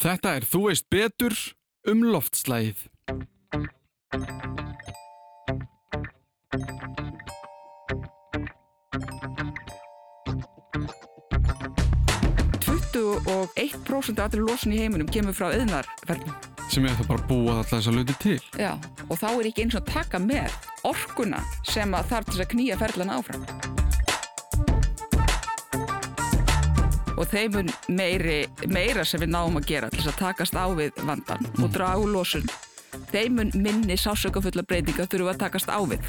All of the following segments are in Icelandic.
Þetta er Þú veist betur um loftslægið. og 1% af allir losun í heiminum kemur frá yðnarferðin. Sem er það bara búið alltaf þess að luti til. Já, og þá er ekki eins og taka með orkuna sem að þarf til að knýja ferðlan áfram. Og þeim meiri, meira sem við náum að gera til að takast á við vandan mm. og draga úr losun, þeim minni sásökafulla breytinga þurfum að takast á við.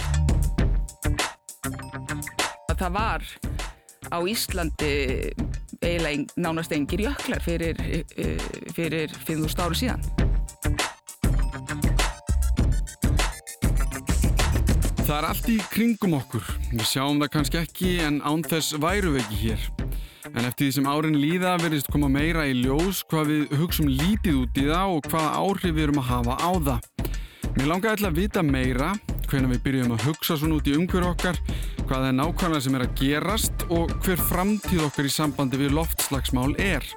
Það var á Íslandi eiginlega nánast engir jöklar fyrir, eh, fyrir 5.000 áru síðan. Það er allt í kringum okkur. Við sjáum það kannski ekki en án þess væru við ekki hér. En eftir því sem árin líða verðist koma meira í ljós hvað við hugsaum lítið út í það og hvaða áhrif við erum að hafa á það. Mér langar alltaf að vita meira hvernig við byrjum að hugsa svona út í umhverju okkar hvað er nákvæmlega sem er að gerast og hver framtíð okkar í sambandi við loftslagsmál er.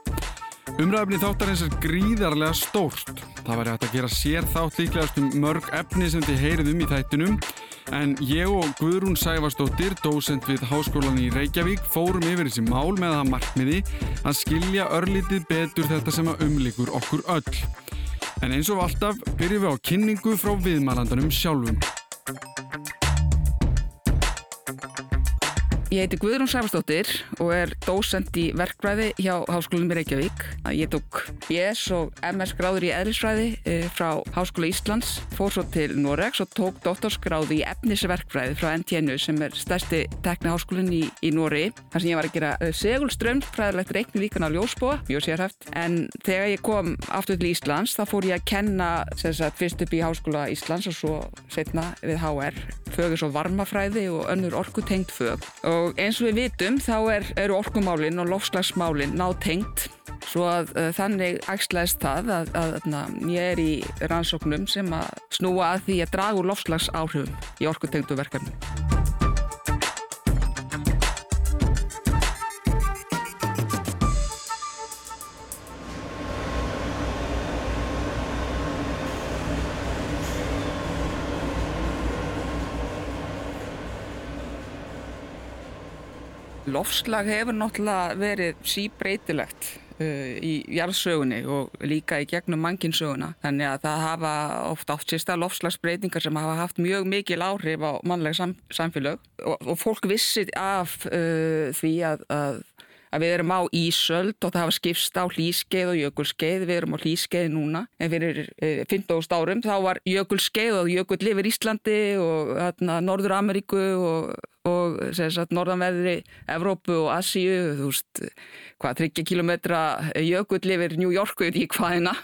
Umræðafni þáttarins er gríðarlega stórt. Það væri hægt að gera sér þátt líklegast um mörg efni sem þið heyrið um í þættinum en ég og Guðrún Sæfarsdóttir, dósend við Háskólan í Reykjavík, fórum yfir þessi mál með það markmiði að skilja örlítið betur þetta sem að umlikur okkur öll. En eins og alltaf byrjum við á kynningu frá viðmælandanum sjálfum. Ég heiti Guðrún Sæfarsdóttir og er dósend í verkfræði hjá Háskólanum í Reykjavík. Ég tók BS og MS gráður í eðlisfræði eh, frá Háskóla Íslands, fór svo til Noregs og tók doktorsgráði í efnisverkfræði frá NTNU sem er stærsti tekniháskólinn í, í Nóri. Þar sem ég var að gera eh, segulströmm, fræðilegt reikni líkan á ljósbúa, mjög sérhæft. En þegar ég kom aftur til Íslands þá fór ég að kenna sagt, fyrst upp í Háskóla Íslands og svo setna við HR, fögur svo varmafræði og önnur orkutengt fög. Og og eins og við vitum þá er, eru orkumálinn og lofslagsmálinn nátengt svo að uh, þannig ægslæðist það að, að, að ég er í rannsóknum sem að snúa að því að dragu lofslags áhrifum í orkutengtu verkefni. Lofslag hefur náttúrulega verið síbreytilegt uh, í jarðsögunni og líka í gegnum mannkinsöguna. Þannig að það hafa ofta átt sérsta lofslagsbreytingar sem hafa haft mjög mikil áhrif á mannlega sam samfélag og, og fólk vissi af uh, því að, að að við erum á Ísöld og það hafa skipst á hlýskeið og jökulskeið, við erum á hlýskeið núna en fyrir e, 15 árum. Þá var jökulskeið og jökull lifir Íslandi og hérna, Norður Ameríku og, og sagt, norðanverðri Evrópu og Asíu, þú veist hvað, 30 kilometra jökull lifir New Yorku í hvaðina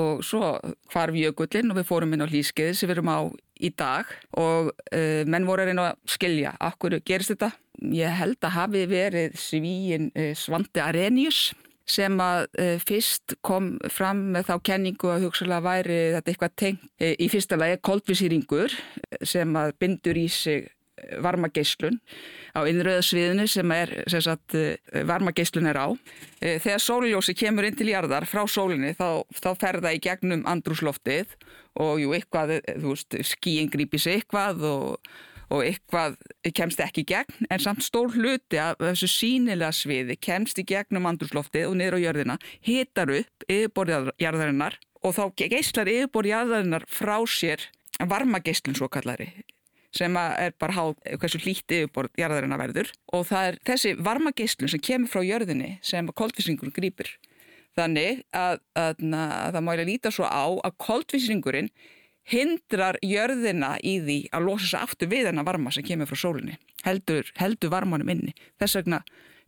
og svo hvarf jökullin og við fórum inn á hlýskeiði sem við erum á í dag. Og uh, menn voru að reyna að skilja akkur gerist þetta. Ég held að hafi verið svíin uh, Svante Arrhenius sem að uh, fyrst kom fram með þá kenningu að hugsalega væri þetta eitthvað tengt í fyrsta lagi koldvísýringur sem að bindur í sig varmageislun á innröðasviðinu sem er sem sagt, eh, varmageislun er á. Eh, þegar sóljósi kemur inn til jarðar frá sólinni þá, þá fer það í gegnum andrúsloftið og jú, eitthvað, eh, þú veist, skíin grípir sig eitthvað og, og eitthvað kemst ekki í gegn en samt stór hluti af þessu sínilega sviði kemst í gegnum andrúsloftið og niður á jörðina, hitar upp yfirborðjarðarinnar og þá geislar yfirborðjarðarinnar frá sér varmageislun svo kallari sem er bara háð hversu jarðarinn að verður og það er þessi varmageislun sem kemur frá jörðinni sem koldvísringurinn grýpur. Þannig að, að, að það máli líta svo á að koldvísringurinn hindrar jörðina í því að losa sér aftur við þennan varma sem kemur frá sólinni, heldur, heldur varmanum inni. Þess vegna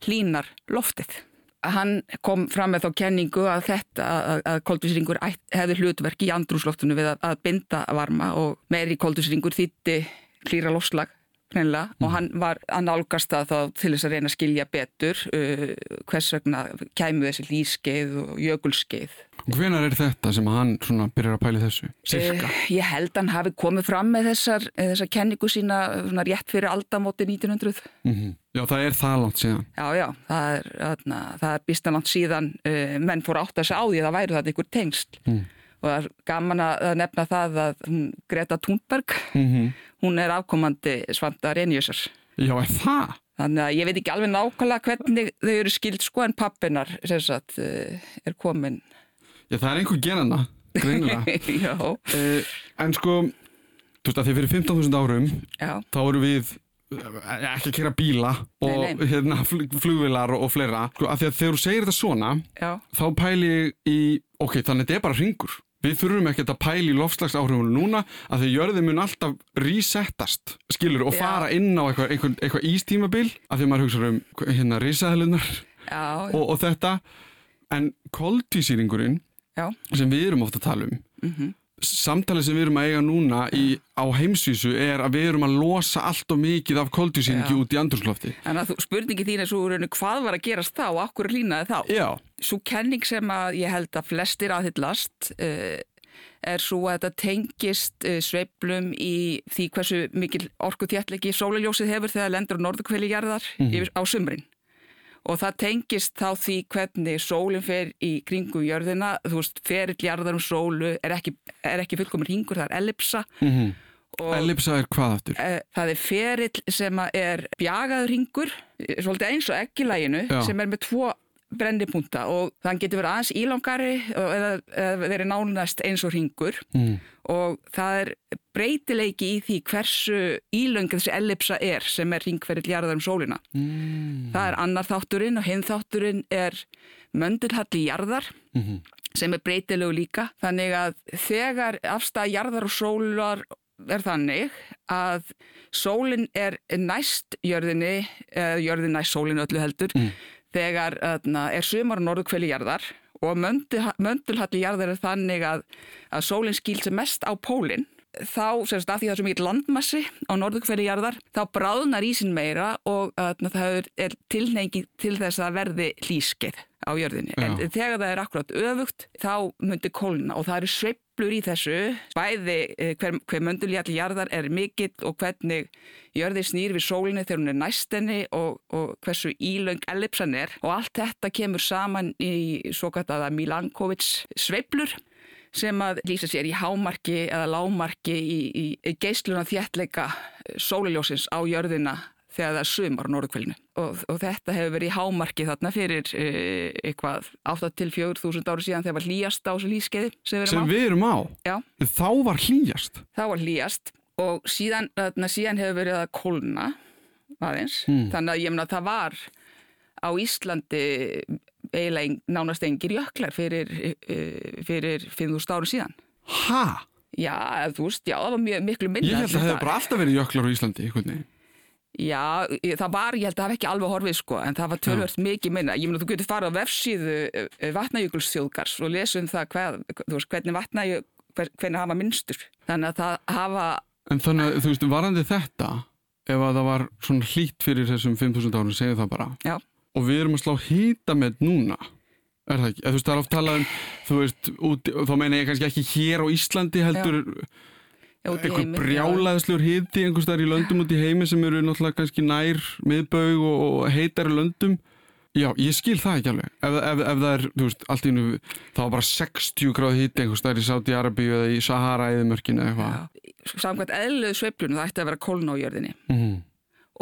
hlínar loftið. Hann kom fram með þá kenningu að þetta að, að koldvísringur hefði hlutverk í andrúsloftinu við að, að binda varma og meiri koldvísringur þýtti klýra lofslag greinlega, og hann var að nálgast það þá til þess að reyna að skilja betur uh, hvers vegna kæmu þessi lískeið og jökulskeið. Hvenar er þetta sem hann byrjar að pæli þessu? Cirka? Uh, ég held hann hafi komið fram með þessar, þessar kenningu sína svona rétt fyrir aldamóti 1900. Mm -hmm. Já, það er það langt síðan. Já, já, það er, þarna, það er býstan langt síðan uh, menn fór átt að segja á því að það væri þetta ykkur tengst. Mm. Og það er gaman að nefna það að Greta Thunberg, mm -hmm. hún er afkomandi Svanda Renjusar. Já, er það? Þannig að ég veit ekki alveg nákvæmlega hvernig þau eru skild sko en pappinar sagt er komin Já, það er einhver genana, greinilega. Já. Uh, en sko, þú veist að því fyrir 15.000 árum, Já. þá eru við eh, ekki að kera bíla og nei, nei. Hérna, flugvilar og, og fleira. Sko, að því að þegar þú segir þetta svona, Já. þá pæli ég í, ok, þannig þetta er bara ringur. Við þurfum ekki að pæli í lofslagsáhrifunum núna að því jörðin mun alltaf resettast, skilur, og Já. fara inn á eitthvað, eitthvað, eitthvað ístímabil að því maður hugsa um hérna risaðlunar og, og þetta. En koldvísýringurinn Já. sem við erum ofta að tala um mm -hmm. samtalið sem við erum að eiga núna í, á heimsvísu er að við erum að losa allt og mikið af koldvísýringi út í andurslofti En að þú, spurningi þín er svo rauninu hvað var að gerast þá og akkur línaði þá Já. Svo kenning sem að ég held að flestir aðhyllast uh, er svo að þetta tengist uh, sveiflum í því hversu mikil orku þjættlegi sólaljósið hefur þegar lendur á norðukveli jarðar mm -hmm. á sumrin og það tengist þá því hvernig sólinn fer í kringum jörðina, þú veist, ferill jarðar um sólu er ekki, er ekki fullkomur ringur, það er ellipsa. Mm -hmm. Ellipsa er hvað aftur? E, það er ferill sem er bjagaður ringur, svolítið eins og ekkilæginu, sem er með tvo brennipunta og þann getur verið aðeins ílangari eða, eða verið nánast eins og ringur mm. og það er breytileiki í því hversu ílöng þessi ellipsa er sem er ringferill jarðar um sólina. Mm. Það er annar þátturinn og hinn þátturinn er möndulhalli jarðar mm -hmm. sem er breytilegu líka. Þannig að þegar afstæða jarðar og sólar er þannig að sólinn er næst jörðinni, jörðin næst sólinn öllu heldur, þegar öðna, er sumar og norðukveli jarðar og möndulhalli jarðar er þannig að, að sólinn skýl sem mest á pólinn þá, semst að því það er svo mikið landmassi á norðukveri jarðar, þá bráðnar ísin meira og öðna, það er, tilneingi til þess að verði hlýskeið á jörðinni. Já. En þegar það er akkurat öfugt, þá myndir kólna og það eru sveplur í þessu, bæði hver, hver möndulhalli jarðar er mikill og hvernig jörði snýr við sólinni þegar hún er næstenni og, og hversu ílöng ellipsan er. Og allt þetta kemur saman í svo kvært Milankovits sveplur sem að lýsa sér í hámarki eða lámarki í, í, geisluna þjættleika sóliljósins á jörðina þegar það er sumar á norðkvælinu og, og þetta hefur verið í hámarki þarna fyrir e, eitthvað 8-4.000 ári síðan þegar var hlýjast á þessu lískeiði sem við erum sem á. Við erum á. Já. Þá var hlýjast? Þá var hlýjast og síðan, þarna, síðan hefur verið að kólna aðeins, Hmm. þannig að ég meina að það var á Íslandi eiginlega nánast engir jöklar fyrir, e, fyrir 5.000 ári síðan. Hæ? Já, þú veist, já, það var mjög miklu minna. Ég held að það hefði bara alltaf verið jöklar á Íslandi, hvernig? Já, það var, ég held að það hef ekki alveg horfið sko, en það var tölvört mikið minna. Ég meina, þú getur farið á vefsíðu vatnajökulsþjóðgars og lesa um það hvað, þú veist, hvernig vatnajökul, hvernig hafa minnstur. Þannig að það hafa, En þannig að, þú veist, varandi þetta, ef að það var svona hlýtt fyrir þessum 5.000 árum, segjum það bara, já, og við erum að slá hýta með núna, er það ekki? Þú veist, það er oft talað um, þú veist, út, þá meina ég kannski ekki hér á Íslandi heldur í einhver heimi. brjálaðslegur hýti einhvers staðar í löndum út í heimi sem eru náttúrulega kannski nær miðbaug og, og heitari löndum. Já, ég skil það ekki alveg. Ef, ef, ef það er, þú veist, allt í nú, þá var bara 60 gráð hýti einhvers staðar í Saudi-Arabíu eða í Sahara-eðimörkinu eða eitthvað. Já, samkvæmt eðluðu sveiflunum það ætti að vera kólna á jörðinni Mhm.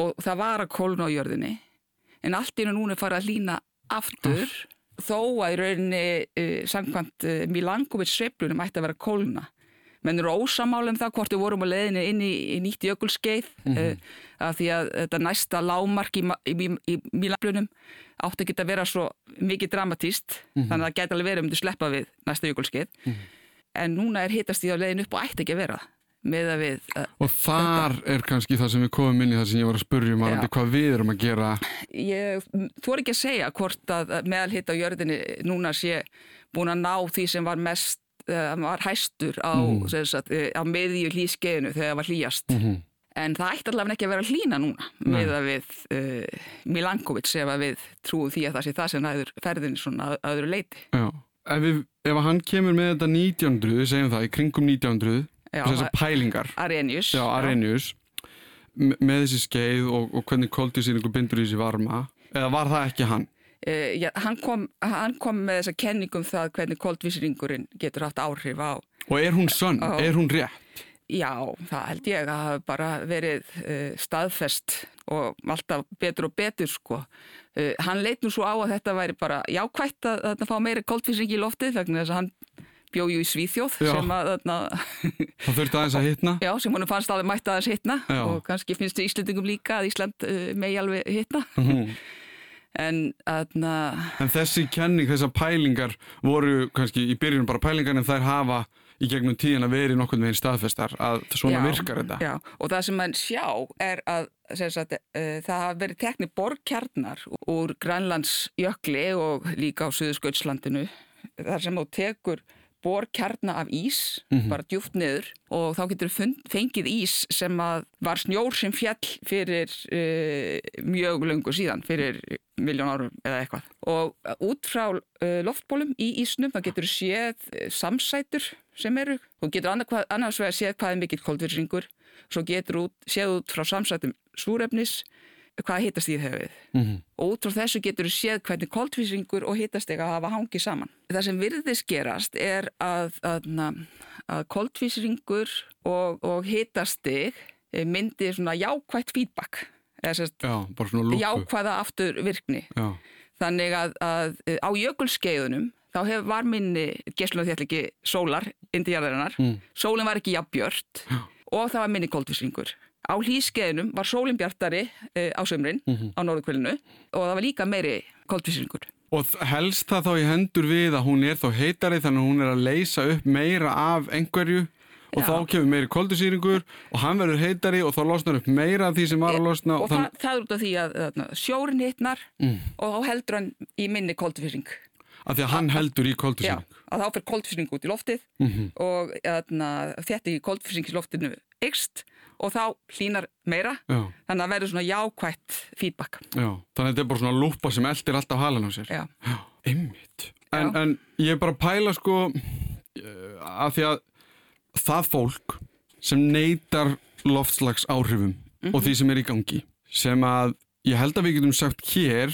og það var að kólna á jörðinni en allt í núna er farið að hlýna aftur þó að í rauninni uh, samkvæmt uh, Milankovits sveiflunum ætti að vera kólna menn eru ósamála um það hvort við vorum á leiðinni inn í, í nýtt jökulskeið mm -hmm. uh, að því að þetta næsta lámark í, í, í, í Milanblunum átti ekki að vera svo mikið dramatíst þannig að það gæti alveg verið um til sleppa við næsta jökulskeið en núna er hittast í á leiðin upp og ætti ekki að vera með að við uh, Og þar er kannski það sem við komum inn í það sem ég var að spurja um Já. hvað við erum að gera. ég þú ekki að segja hvort að meðalhitt á jörðinni núna sé búin að ná því sem var mest uh, var hæstur á, mm. sagt, eh, á miðju hlýskeiðinu þegar það var hlýjast Mhm. En það ætti allavega ekki að vera hlína núna Nei. með að við uh, Milankovic ef að við trúum því að það sé það sem ræður ferðin svona að, að öðru leiti. Já. Ef, við, ef hann kemur með þetta 1900, við segjum það, í kringum 1900, Já, þessar pælingar, Arrhenius. já, Arrhenius, með þessi skeið og, og hvernig koltvísýringu bindur í þessi varma, eða var það ekki hann? Uh, já, hann, kom, hann kom með þessa kenningum það hvernig koldvísringurinn getur haft áhrif á. Og er hún sönn? Já. Er hún rétt? Já, það held ég að hafa bara verið uh, staðfest og alltaf betur og betur sko. Uh, hann leit nú svo á að þetta væri bara jákvætt að, að fá meiri koldvísring í loftið vegna þess að hann bjóju í Svíþjóð Já. sem að, þarna, Það þurfti aðeins að hitna? já, sem honum fannst alveg mætt aðeins hitna Já. og kannski finnst Íslandingum líka að Ísland megi alveg hitna Mhm. En aðna, En þessi kenning, þessar pælingar voru kannski í byrjunum bara pælingar en þær hafa í gegnum tíðin að veri nokkurn veginn staðfestar að svona Já, virkar þetta. Já, og það sem mann sjá er að sagt, uh, það hafa verið tekni borgkjarnar úr Grænlandsjökli og líka á Suðurskautslandinu þar sem þú tekur borkjarna af ís, bara djúft niður og þá getur fund, fengið ís sem að var snjór sem fjall fyrir uh, mjög lungu síðan, fyrir miljón árum eða eitthvað. Og út frá uh, loftbólum í ísnum þá getur séð uh, samsætur sem eru. Þú getur annað, annars vegar séð hvað er mikill koldvirringur, svo getur út, séð út frá samsætum súrefnis hvað hitastíð hefur við. Mhm. Og út frá þessu getur þú séð hvernig koldvísingur og hitastega hafa hangið saman. Það sem virðist gerast er að, að, að koldvísingur og, og hitastig myndi svona jákvætt feedback. Sérst, Já, jákvæða aftur virkni. Já. Þannig að, að á jökulskeiðunum þá hefur var minni geslun þétt ekki sólar indi jarðarinnar. Mm. Sólinn var ekki jafnbjört og það var minni koldvísingur. Á hlýskeiðunum var sólinn bjartari uh, á sömrin Mhm. á norðukvölinu og það var líka meiri koldvísingur. Og helst það þá í hendur við að hún er þá heitari þannig að hún er að leysa upp meira af einhverju og þá kemur meiri koldusýringur og hann verður heitari og þá losnar upp meira af því sem var að losna og það, það er út af því að, sjórin hittnar Mm. og þá heldur hann í minni koldvísing. af því að hann heldur í koldusýring. að þá fyrir koldvísing út í loftið Mhm. og þetta í koldvísing í loftinu ykst og þá hlínar meira Já, þannig að verður svona jákvætt feedback. já. Þannig að þetta er bara svona lúpa sem eldir alltaf halan á sér. Já, ymmit. En, en ég er bara að pæla sko eh, að því að það fólk sem neytar loftslags áhrifum Mhm. og því sem er í gangi sem að ég held að við getum sagt hér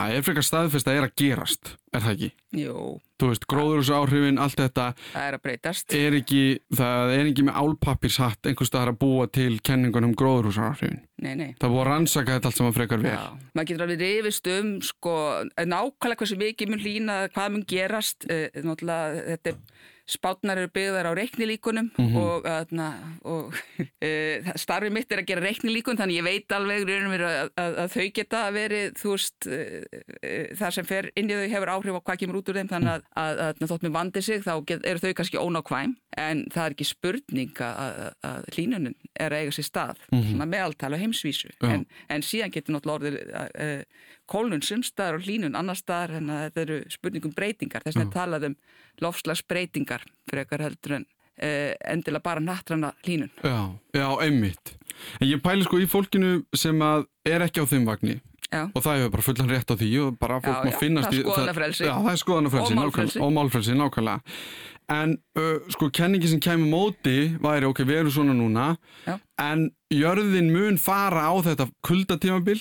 að ef frekar staðfest að er að gerast er það ekki? jú, Þú veist, gróðurúsa áhrifin, allt þetta það er að breytast. er ekki, það er ekki með álpappirshatt einhvers staðar að búa til kenningunum gróðurúsa áhrifin. Nei, nei. Það að rannsaka þetta allt saman frekar vel. Já, maður getur alveg rifist um sko, nákvæmlega hversu mikið mun hlýna, hvað mun gerast uh, náttúrulega þetta er spátnar eru byggðar á reiknilíkunum og, uh, og uh, starfið mitt er að gera reiknilíkun þannig ég veit alveg raunum mér að, að, að þau geta verið þú veist uh, uh, það sem fer inn í þau hefur áhrif á hvað kemur út úr þeim þannig að, að, að þótt mér vandi sig þá get, eru þau kannski ónákvæm en það er ekki spurning að, að, að hlínunin er að eiga sér stað svona meðaltala heimsvísu. En, en síðan getur náttúrulega orðið uh, kólnun sumstaðar og hlínun annar staðar en að þetta eru spurningum breytingar þess vegna er talað um lofslagsbreytingar frekar heldur en uh, endilega bara nattrana hlínun Já, já, einmitt. En ég pæli sko í fólkinu sem að er ekki á þeim vagni Já. og það hefur bara fullan rétt á því og bara fólk Já, má já, finnast það í... Já, það er skoðanafrelsi. Og málfrelsi, nákvæmlega. En uh, sko, kenningi sem kemur móti væri, ok, við erum svona núna, Já. en jörðin mun fara á þetta kuldatímabil,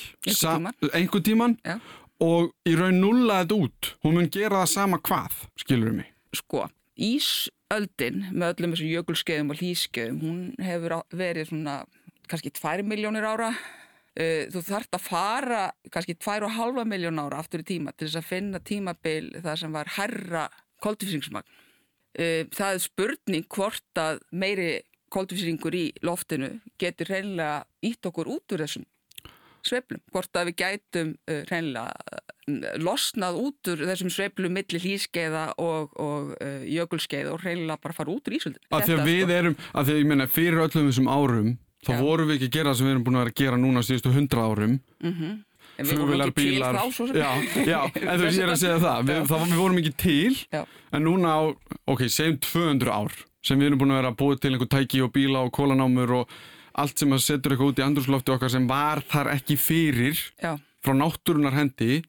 einhvern tíman Já. og í raun nulla þetta út. Hún mun gera það sama hvað, skilur mig. sko, ísöldin með öllum þessum jökulskeiðum og hlýskeiðum hún hefur verið svona kannski 2 miljónir ára þú þarft að fara kannski 2,5 miljón ára aftur í tíma til þess að finna tímabil það sem var herra koldvísingsmagn. Uh, það er spurning hvort að meiri koldvísingur í loftinu getur reynilega ítt okkur út úr þessum sveiflum. Hvort að við gætum uh, reynilega uh, losnað út úr þessum sveiflum milli hlýskeiða og, og uh, jökulskeiða og reynilega bara fara út úr ísöldinu. Af því að við erum, af því að ég meina fyrir öllum þessum árum þá Já. vorum við ekki að gera það sem við erum búin að vera að gera núna síðustu hundra árum flugvilar, bílar Þá, já, já, en þú veist ég er að segja það við, það, við vorum ekki til Já. en núna á, ok, segjum 200 ár sem við erum búin að vera að búið til einhver tæki og bíla og kólanámur og allt sem að setur eitthvað út í andrúslofti okkar sem var þar ekki fyrir Já, frá náttúrunar hendi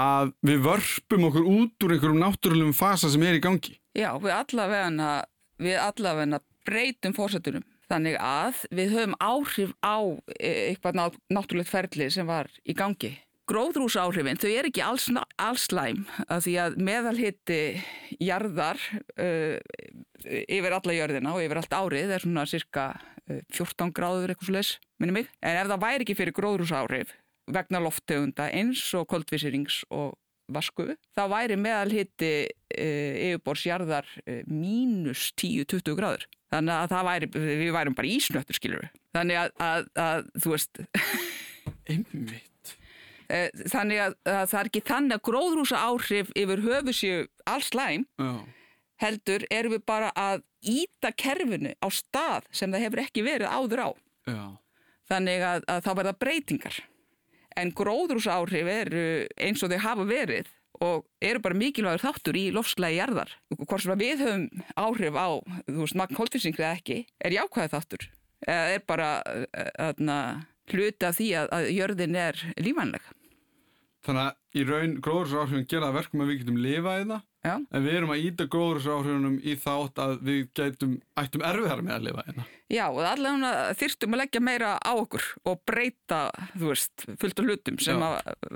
að við vörpum okkur út úr einhverjum náttúrulegum fasa sem er í gangi. Já, við allavegna, við allavegna breytum fórsetunum. Þannig að við höfum áhrif á e, eitthvað ná, náttúrulegt ferli sem var í gangi. Gróðrúsáhrifin, þau er ekki alls, alls slæm að því að meðalhitti jarðar uh, yfir alla jörðina og yfir allt árið er svona cirka uh, 14 gráður eitthvað sluðis, minni mig. En ef það væri ekki fyrir gróðrúsáhrif vegna loftegunda eins og koldvísirings og vasku, þá væri meðalhitti uh, yfirborsjarðar uh, mínus 10-20 gráður. Þannig að það væri, við værum bara ísnöttur, skilur við. Þannig að, að, að þú veist, Einmitt. eh, þannig að, að það er ekki þannig að gróðrúsa áhrif yfir höfu séu alls læm, Já. heldur erum við bara að íta kerfinu á stað sem það hefur ekki verið áður á. Já. Þannig að, að þá verða breytingar. En gróðrúsa áhrif eru eins og þau hafa verið og eru bara mikilvægur þáttur í lofslægi jarðar. Hvort sem við höfum áhrif á, þú veist, magn koltvísingri eða ekki, er jákvæði þáttur. Eða er bara öðna, hluti af því að, að jörðin er lífanleg. Þannig að í raun gróðursáhrifin gera það verkum að við getum lifað í það Já, en við erum að íta gróðursáhrifunum í þátt að við gætum, ættum erfiðar með að lifa hérna. Já og allavega þyrstum að leggja meira á okkur og breyta, þú veist, fullt af hlutum sem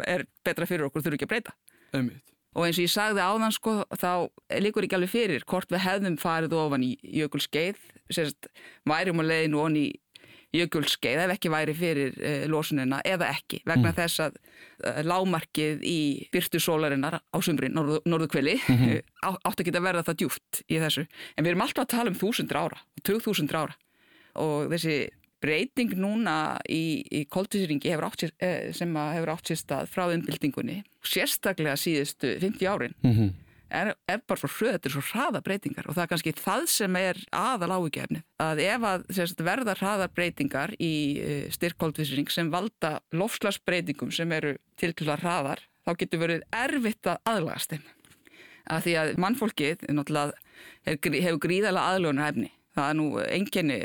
er betra fyrir okkur þurfi ekki að breyta. Einmitt. Og eins og ég sagði áðan sko, þá líkur ekki alveg fyrir hvort við hefðum farið ofan í jökulskeið, sérst, værum að leiðin ofan í jökulskeið ef ekki væri fyrir uh, losunina eða ekki, vegna þess að uh, lámarkið í byrtu sólarinnar á sumrin, norðu, norðukvili, mm átt að geta verða það djúft í þessu. En við erum alltaf að tala um þúsundur ára, tugþúsundur ára og þessi breyting núna í, í koltisýringi sem að hefur átt sér stað frá umbyltingunni, sérstaklega síðustu 50 árin, Mm -hmm. er, er bara svo hröð, þetta er svo hraða breytingar og það er kannski það sem er aðal áhugjefni að ef að sérst, verða hraðar breytingar í uh, styrkkoldvísring sem valda lofslagsbreytingum sem eru til til að hraðar þá getur verið erfitt að aðlagast þeim að því að mannfólkið náttúrulega hefur, hefur gríðalega aðlögunar hefni það er nú enginni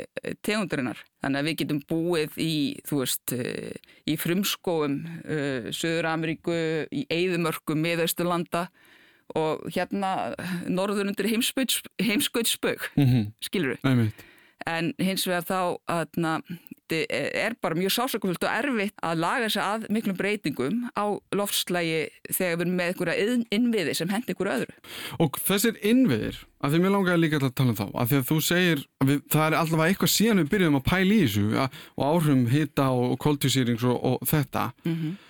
tegundurinnar þannig að við getum búið í þú veist, eh, í frumskóum uh, Suður Ameríku í Eidumörku, miðausturlanda og hérna norður undir heimskautsspög Mm -hmm. skilur við, en hins vegar þá að er bara mjög sásökufullt og erfitt að laga sig að miklum breytingum á loftslægi þegar við erum með einhverja innviði sem hendi einhverju öðru. Og þessir innviðir, að því mér langaði líka að tala um þá, að því að þú segir að við, það er allavega eitthvað síðan við byrjuðum að pæla í þessu að, og áhrifum hita og, koltvísýrings og, og þetta. Mm -hmm.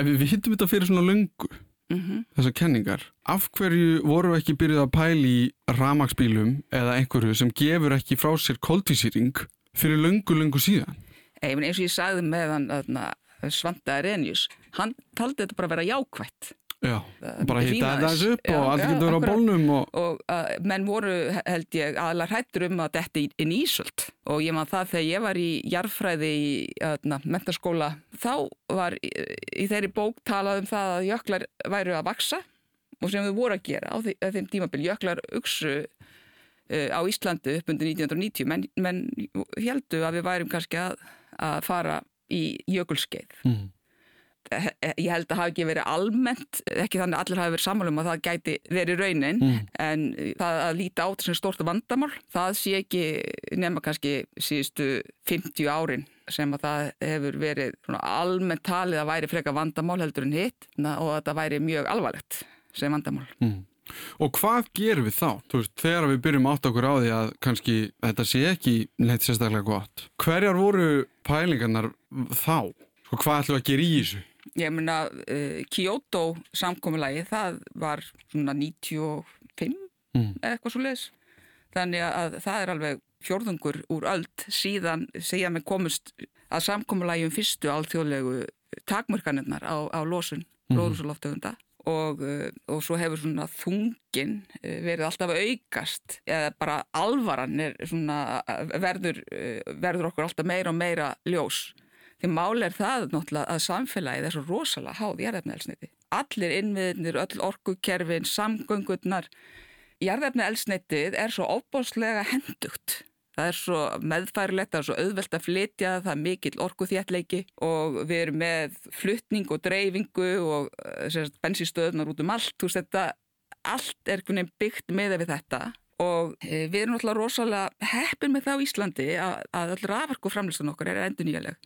Ef við hittum þetta fyrir svona löngu, Mm þessar kenningar, af hverju voru ekki byrjuð að pæla í ramagsbílum eða einhverju sem gefur ekki frá sér koltvísýring fyrir löngu, löngu síðan? Ei, eins og ég sagði með hann Svanda Renius, hann taldi þetta bara að vera jákvætt. Já, Það bara þetta þess. upp Já, og allt getur verið á bólnum og... og uh, menn voru held ég aðlar hrættur um að þetta inn í Ísöld og ég man það þegar ég var í jarfræði í uh, mentaskóla þá var í, í þeirri bók talað um það að jöklar væru að vaksa og sem þau voru að gera á, því, þeim tímabil jöklar uksu á Íslandu upp undir 1990 menn, menn heldu að við værum kannski að, að fara í jökulskeið Mm. ég held að hafi ekki verið almennt ekki þannig að allir hafi verið sammálum að það gæti verið raunin Mm. en það að líta á þetta sem stort vandamál það sé ekki nema kannski síðustu 50 árin sem að það hefur verið almennt talið að væri freka vandamál heldur en hitt og að það væri mjög alvarlegt sem vandamál. Mm. Og hvað gerum við þá? Þú veist, þegar við byrjum átt okkur á því að kannski þetta sé ekki neitt sérstaklega gott. Hverjar voru pælingarnar þá? Sko, hvað ætlum við að gera í þessu? Ég meina uh, Kyoto samkomulagi það var svona 95 Mm. eitthvað svo leis. Þannig að það er alveg fjórðungur úr öld síðan segja með komust að samkomulagi um fyrstu alþjóðlegu takmörkanirnar á, á losun gróðrúsaloftegunda og, uh, og svo hefur svona þungin uh, verið alltaf að aukast eða bara alvaran svona verður, uh, verður okkur alltaf meira og meira ljós. Því máli er það náttúrulega að samfélagið er svo rosalega háð jarðefnaelsniti. Allir innviðnir, öll orkukerfin, samgöngurnar. Jarðefnaelsnitið er svo óbáslega hendugt Það er svo meðfærilegt, það er svo auðvelt að flytja, það er mikill orkuþjættleiki og við erum með fluttning og dreifingu og uh, bensinstöðunar út um allt. Þú veist þetta, allt er byggt með við þetta og e, við erum alltaf rosalega heppin með það á Íslandi að, að allra afarku framlistan okkar er endur nýjaleg.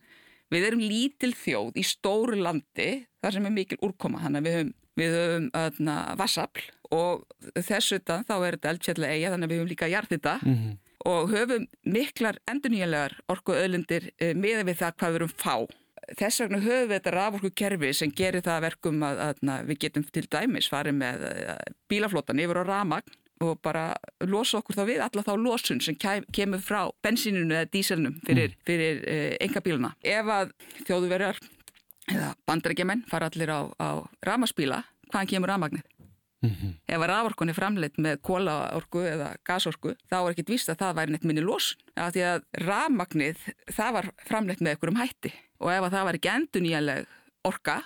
Við erum lítil þjóð í stóru landi þar sem er mikil úrkoma, þannig að við höfum, við höfum vassafl og þessu þá er þetta eldfjallega eiga þannig að við höfum líka jarðita mm -hmm og höfum miklar endurnýjanlegar orku öðlindir e, eh, með við það hvað við erum fá. Þess vegna höfum við þetta raforku kerfi sem gerir það verkum að, að, að við getum til dæmis farið með eh, bílaflótan yfir á ramagn og bara losa okkur þá við alla þá losun sem kemur frá bensínunu eða díselnum fyrir, mm. fyrir e, eh, enga bíluna. Ef að þjóðuverjar eða bandarækjumenn fara allir á, á ramaspíla, hvaðan kemur ramagnir? Mm -hmm. Ef að raforkun er framleitt með kólaorku eða gasorku þá er ekkit vist að það væri neitt minni losun. Já, því að rafmagnið það var framleitt með einhverjum hætti og ef að það var ekki endur nýjanleg orka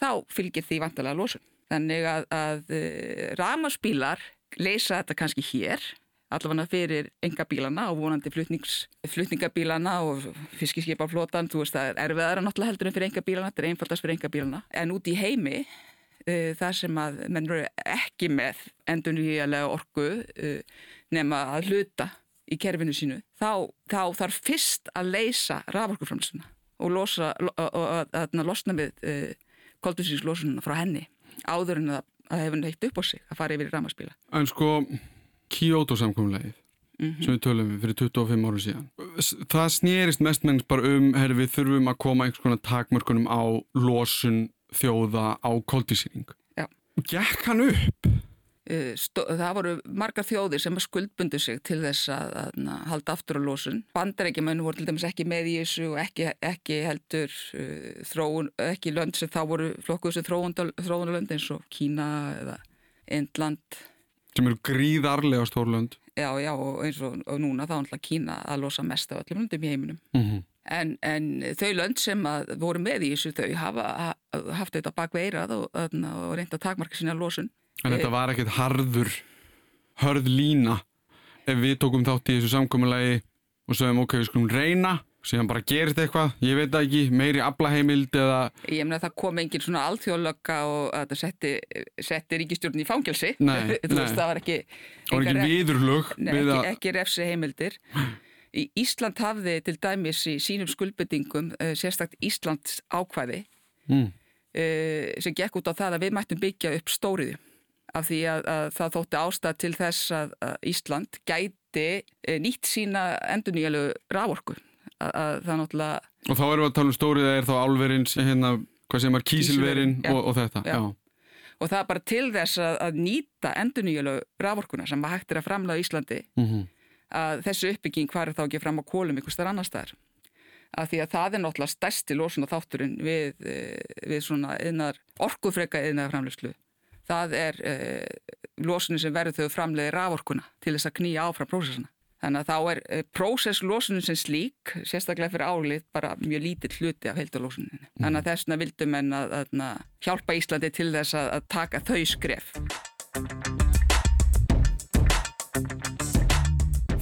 þá fylgir því vantilega losun. Þannig að, að eh, rafmarspílar leysa þetta kannski hér allavega fyrir enga bílana og vonandi flutningabílana og fiskiskipaflótan, þú veist það er erfiðara náttúrulega heldur en fyrir enga bílana, þetta er einfaldast fyrir enga bílana en út í heimi uh, það sem að menn eru ekki með endurnýjalega orgu uh, nema að hluta í kerfinu sínu, þá, þá þarf fyrst að leysa raforkuframsuna og losa, og að losna við uh, koldusíkslósununa frá henni áður en að það hefur neitt upp á sig að fara yfir í ramaspíla. En sko Kyoto samkomlegið mm -hmm. sem við tölum við fyrir 25 árum síðan það snýrist mest mennst bara um herri, við þurfum að koma einhvers konar takmörkunum á losun þjóða á koldísýring. Gekk hann upp? Eh, það voru margar þjóðir sem skuldbundu sig til þess að, að, að halda aftur á lósun. Bandarækjumennu voru til dæmis ekki með í þessu og ekki, ekki heldur uh, þróun, ekki lönd sem þá voru flokkuð sem þróunalönd eins og Kína eða Indland. Sem eru gríðarlega stórlönd. Já, já, og eins og, og núna þá er Kína að losa mest af öllum löndum í heiminum. Mm -hmm. En, en þau lönd sem voru með í þessu þau hafa haft þetta bak veirað og, og reynda að takmarka sína losun. En þetta var ekkert harður, hörð lína. Ef við tókum þátt í þessu samkominnlegi og sögum ok, við skulum reyna síðan bara gerist eitthvað, ég veit það ekki meiri aflaheimild eða Ég meina það kom engin svona alþjóðlöka og þetta setti, setti ríkistjórn í fangelsi. Nei, nei. Það var ekki Það var ekki viðurlög Nei, ekki, ekki refsi heimildir Ísland hafði til dæmis í sínum skuldbyttingum uh, sérstakt Íslands ákvæði mm. uh, sem gekk út á það að við mættum byggja upp stóriðu af því að, að það þótti ástæð til þess að, að Ísland gæti uh, nýtt sína endur nýjalegu rávorku Og þá erum við að tala um stóriða er þá álverinn hérna, hvað sem er kísilverinn og, og þetta já. Já. og það er bara til þess að, að nýta endur nýjalegu rávorkuna sem hægt er að framlega Íslandi mm -hmm að þessu uppbygging hvar er þá ekki fram á kólum ykkur starf annar staðar. Af því að það er náttúrulega stærsti lósuna þátturinn við, eh, við svona yðnar, orkufreka yðnar framlegslu það er eh, lósunni sem verður þau framleiði raforkuna til þess að knýja áfram prósessuna þannig að þá er eh, prósesslósunum sem slík sérstaklega fyrir álið bara mjög lítill hluti af heildalósuninu mm. þannig að þessuna vildum en að, að, að hjálpa Íslandi til þess að, að taka þau skref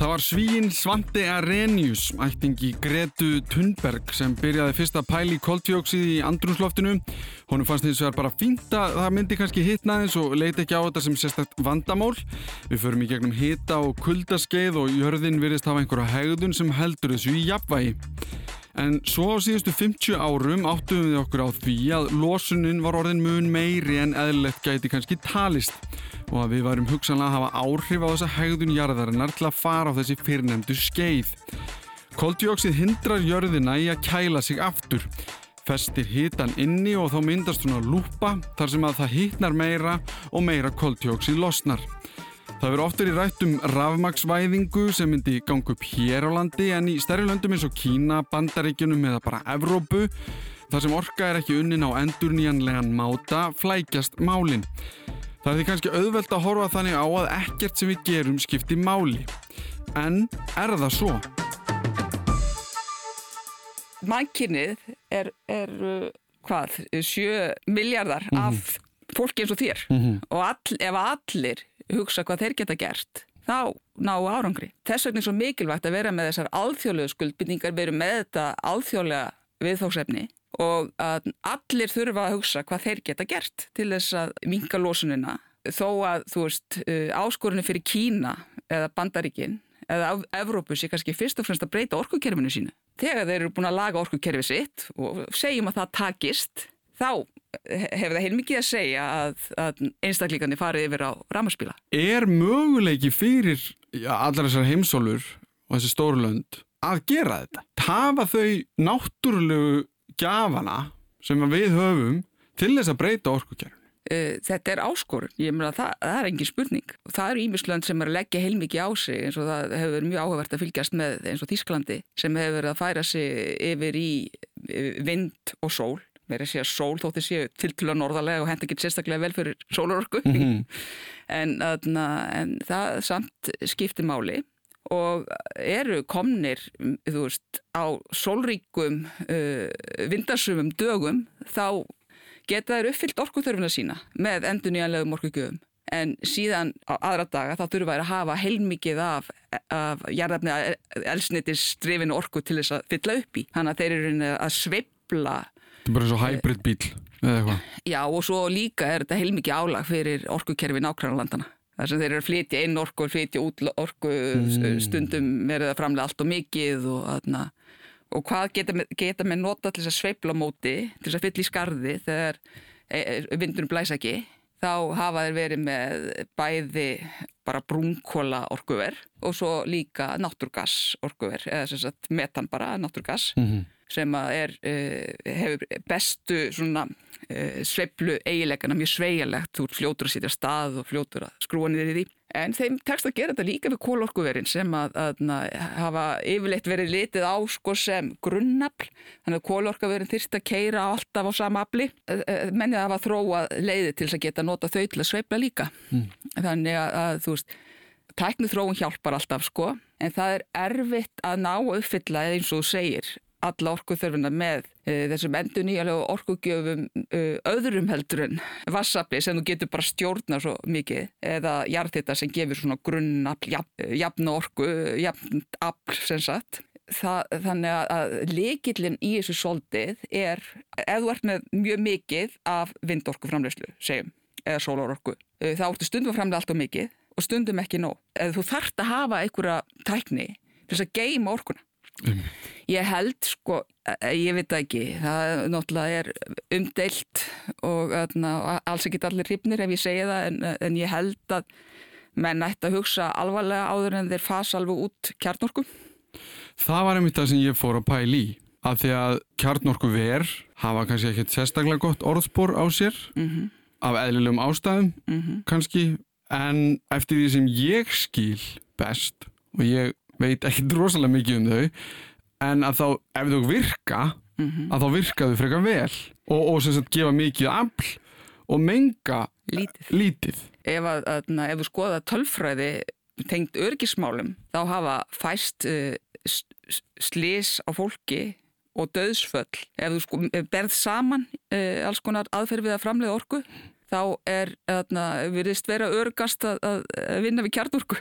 Það var svíinn Svante Arrhenius, ættingi Gretu Thunberg sem byrjaði fyrst að pæli koltjóksið í andrumsloftinu. Honum fannst þess að bara fínt að það myndi kannski hitna þess og leiti ekki á þetta sem sérstakt vandamál. Við förum í gegnum hita og kuldaskeið og jörðin virðist hafa einhverja hegðun sem heldur þessu í jafnvægi. En svo á síðustu 50 árum áttum við okkur á því að losunin var orðin mun meiri en eðlilegt gæti kannski talist og að við varum hugsanlega að hafa áhrif á þessa hegðun jarðarinnar til að fara á þessi fyrrnemdu skeið. Koldjóksið hindrar jörðina í að kæla sig aftur, festir hitan inni og þá myndast hún að lúpa þar sem að það hitnar meira og meira koldjóksið losnar. Það verður oftur í rættum rafmagsvæðingu sem myndi gangi upp hér á landi en í stærri löndum eins og Kína, Bandaríkjunum eða bara Evrópu þar sem orka er ekki unnin á endurníjanlegan máta flækjast málinn. Það er því kannski auðvelt að horfa þannig á að ekkert sem við gerum skipti máli. En er það svo? Mænkinnið er, er hvað, 7 miljardar mm -hmm. af fólki eins og þér. Mm -hmm. Og all, ef allir hugsa hvað þeir geta gert þá ná árangri. Þess vegna er svo mikilvægt að vera með þessar alþjóðlegu skuldbindningar, vera með þetta alþjóðlega viðfóksefni og að allir þurfa að hugsa hvað þeir geta gert til þess að minga lósunina þó að þú veist uh, áskorunni fyrir Kína eða Bandaríkin eða Evrópu sé kannski fyrst og fremst að breyta orkukerfinu sínu. Þegar þeir eru búin að laga orkukerfi sitt og segjum að það takist þá hefur það heilmikið að segja að, að einstaklíkandi farið yfir á ramarspíla. Er möguleiki fyrir allar þessar heimsólur og þessi stórlönd að gera þetta? Tafa þau náttúrulegu gafana sem við höfum til þess að breyta orkukerfinu? Uh, þetta er áskorun, ég meina það, það er engin spurning. Og það eru ímislönd sem er að leggja heilmikið á sig eins og það hefur verið mjög áhugavert að fylgjast með eins og Þísklandi sem hefur verið að færa sig yfir í vind og sól. Mér er að segja sól þótt þið séu tiltula norðarlega og henda ekki sérstaklega vel fyrir sólarorku mm -hmm. en, en það samt skiptir máli og eru komnir veist á sólríkum uh, vindarsumum dögum þá geta þær uppfyllt orkuþörfuna sína með endur nýjanlegum orkugjöfum en síðan á aðra daga þá þurfa þær að hafa heilmikið af, af jarðafni elsnitis drifinu orku til þess að fylla upp í þannig að þeir eru að sveibla Þetta er bara svo hybrid bíl eða eitthvað. Já og svo líka er þetta heilmikið álag fyrir orkukerfi nákvæmlandana. Það sem þeir eru að flytja inn orku og flytja út orku mm. stundum verið að framlega allt og mikið og aðna. Og hvað geta, geta með nota til þess að sveifla móti, til þess að fylla í skarði þegar e, e, vindunum blæs ekki, þá hafa þeir verið með bæði bara brúnkóla orkuver og svo líka náttúrgas orkuver, eða sem sagt metan bara náttúrgas. Mm -hmm sem er, uh, hefur bestu svona uh, sveiflu eigilegana mjög sveigalegt, þú fljótur að sitja stað og fljótur að skrúa niður í því. En þeim tekst að gera þetta líka við kólorkuverin sem að, að, að hafa yfirleitt verið litið á sko sem grunnafl, þannig að kólorkuverin þyrst að keira alltaf á sama afli. Eh, Mennið hafa þróa leiði til að geta nota þau til að sveifla líka. Mm. Þannig að, að þú veist, tæknið þróun hjálpar alltaf sko, en það er erfitt að ná að uppfylla eins og þú segir alla orkuþörfuna með uh, þessum endur nýjalega orkugjöfum uh, öðrum heldur en vassafli sem þú getur bara stjórna svo mikið eða jarðhita sem gefur svona grunnafl, jafn, jafn orku, jafn afl sem sagt. Það, þannig að leikillin í þessu soldið er, ef þú ert með mjög mikið af vindorku framlegslu, segjum, eða sólarorku, þá ertu stundum framlega allt og mikið og stundum ekki nóg. Eða þú þart að hafa einhverja tækni til þess að geima orkuna. Um. Ég held sko, ég veit ekki, það náttúrulega er umdeilt og öðna, alls ekki allir hrifnir ef ég segja það en, en ég held að menn ætti að hugsa alvarlega áður en þeir fasa alveg út kjarnorku. Það var einmitt það sem ég fór að pæli í, að því að kjarnorku ver hafa kannski ekkert sérstaklega gott orðspor á sér mm -hmm. af eðlilegum ástæðum mm -hmm. kannski, en eftir því sem ég skil best og ég veit ekki drosalega mikið um þau en að þá, ef þau virka mm -hmm. að þá virka þau frekar vel og, og sem sagt gefa mikið afl og menga lítið, lítið. Ef, að, að, ef þú skoða tölfræði tengt örgismálum þá hafa fæst uh, slís á fólki og döðsföll ef þú sko, berð saman uh, alls konar aðferð við að framlega orku þá er, virðist vera örgast að, að vinna við kjarnorku.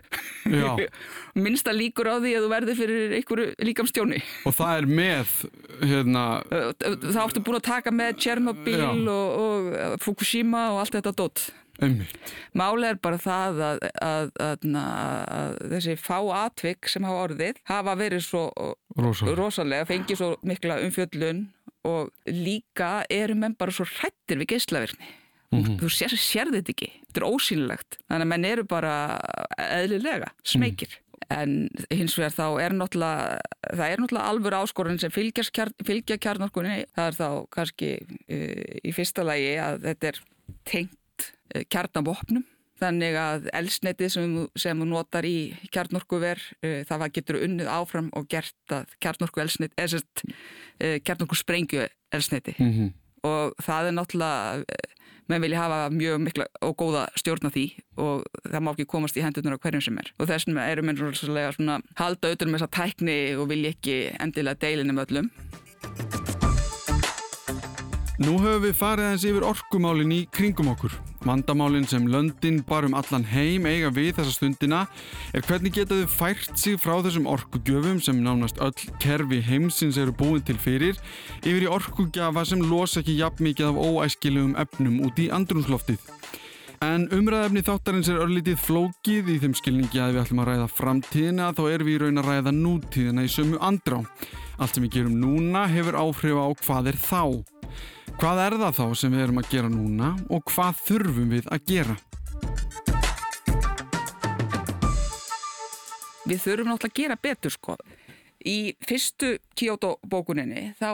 Minnst að líkur á því að þú verði fyrir einhverju líkamstjóni. Og það er með hérna... það áttu búin að taka með Tjernobyl og, og Fukushima og allt þetta dótt Málega er bara það að, að, að þessi fá atvik sem hafa orðið hafa verið svo rosalega, rosalega fengið svo mikla umfjöllun og líka eru menn bara svo hrættir við geyslaverni mm -hmm. þú sér, sér þetta ekki þetta er ósýnilegt, þannig að menn eru bara eðlilega, smekir mm. en hins vegar þá er náttúrulega það er náttúrulega alvör áskorun sem fylgja kjarnorkunni það er þá kannski uh, í fyrsta lagi að þetta er tengt uh, kjarnavopnum Þannig að elsnetið sem, sem þú notar í kjarnorkuver, uh, það getur unnið áfram og gert að kjarnorku elsneti, eða sérst, kjarnorku sprengju elsneti. Mm -hmm. Og það er náttúrulega menn vilja hafa mjög mikla og góða stjórn á því og það má ekki komast í hendunar á hverjum sem er. Og þess vegna eru menn svona halda auðvitað með þessa tækni og vilja ekki endilega deilinu með öllum. Nú höfum við farið eins yfir orkumálin í kringum okkur Vandamálinn sem löndin barum allan heim eiga við þessa stundina er hvernig geta þau fært sig frá þessum orkugjöfum sem nánast öll kerfi heimsins eru búin til fyrir yfir í orkugjafa sem losa ekki jafn mikið af óæskilegum efnum út í andrumsloftið. En umræðefni þáttarins er örlítið flókið í þeim skilningi að við ætlum að ræða framtíðina þá er við í raun að ræða nútíðina í sömu andrá. Allt sem við gerum núna hefur áhrif á hvað er þá. Hvað er það þá sem við erum að gera núna og hvað þurfum við að gera? Við þurfum náttúrulega að gera betur sko. Í fyrstu Kyoto bókuninni þá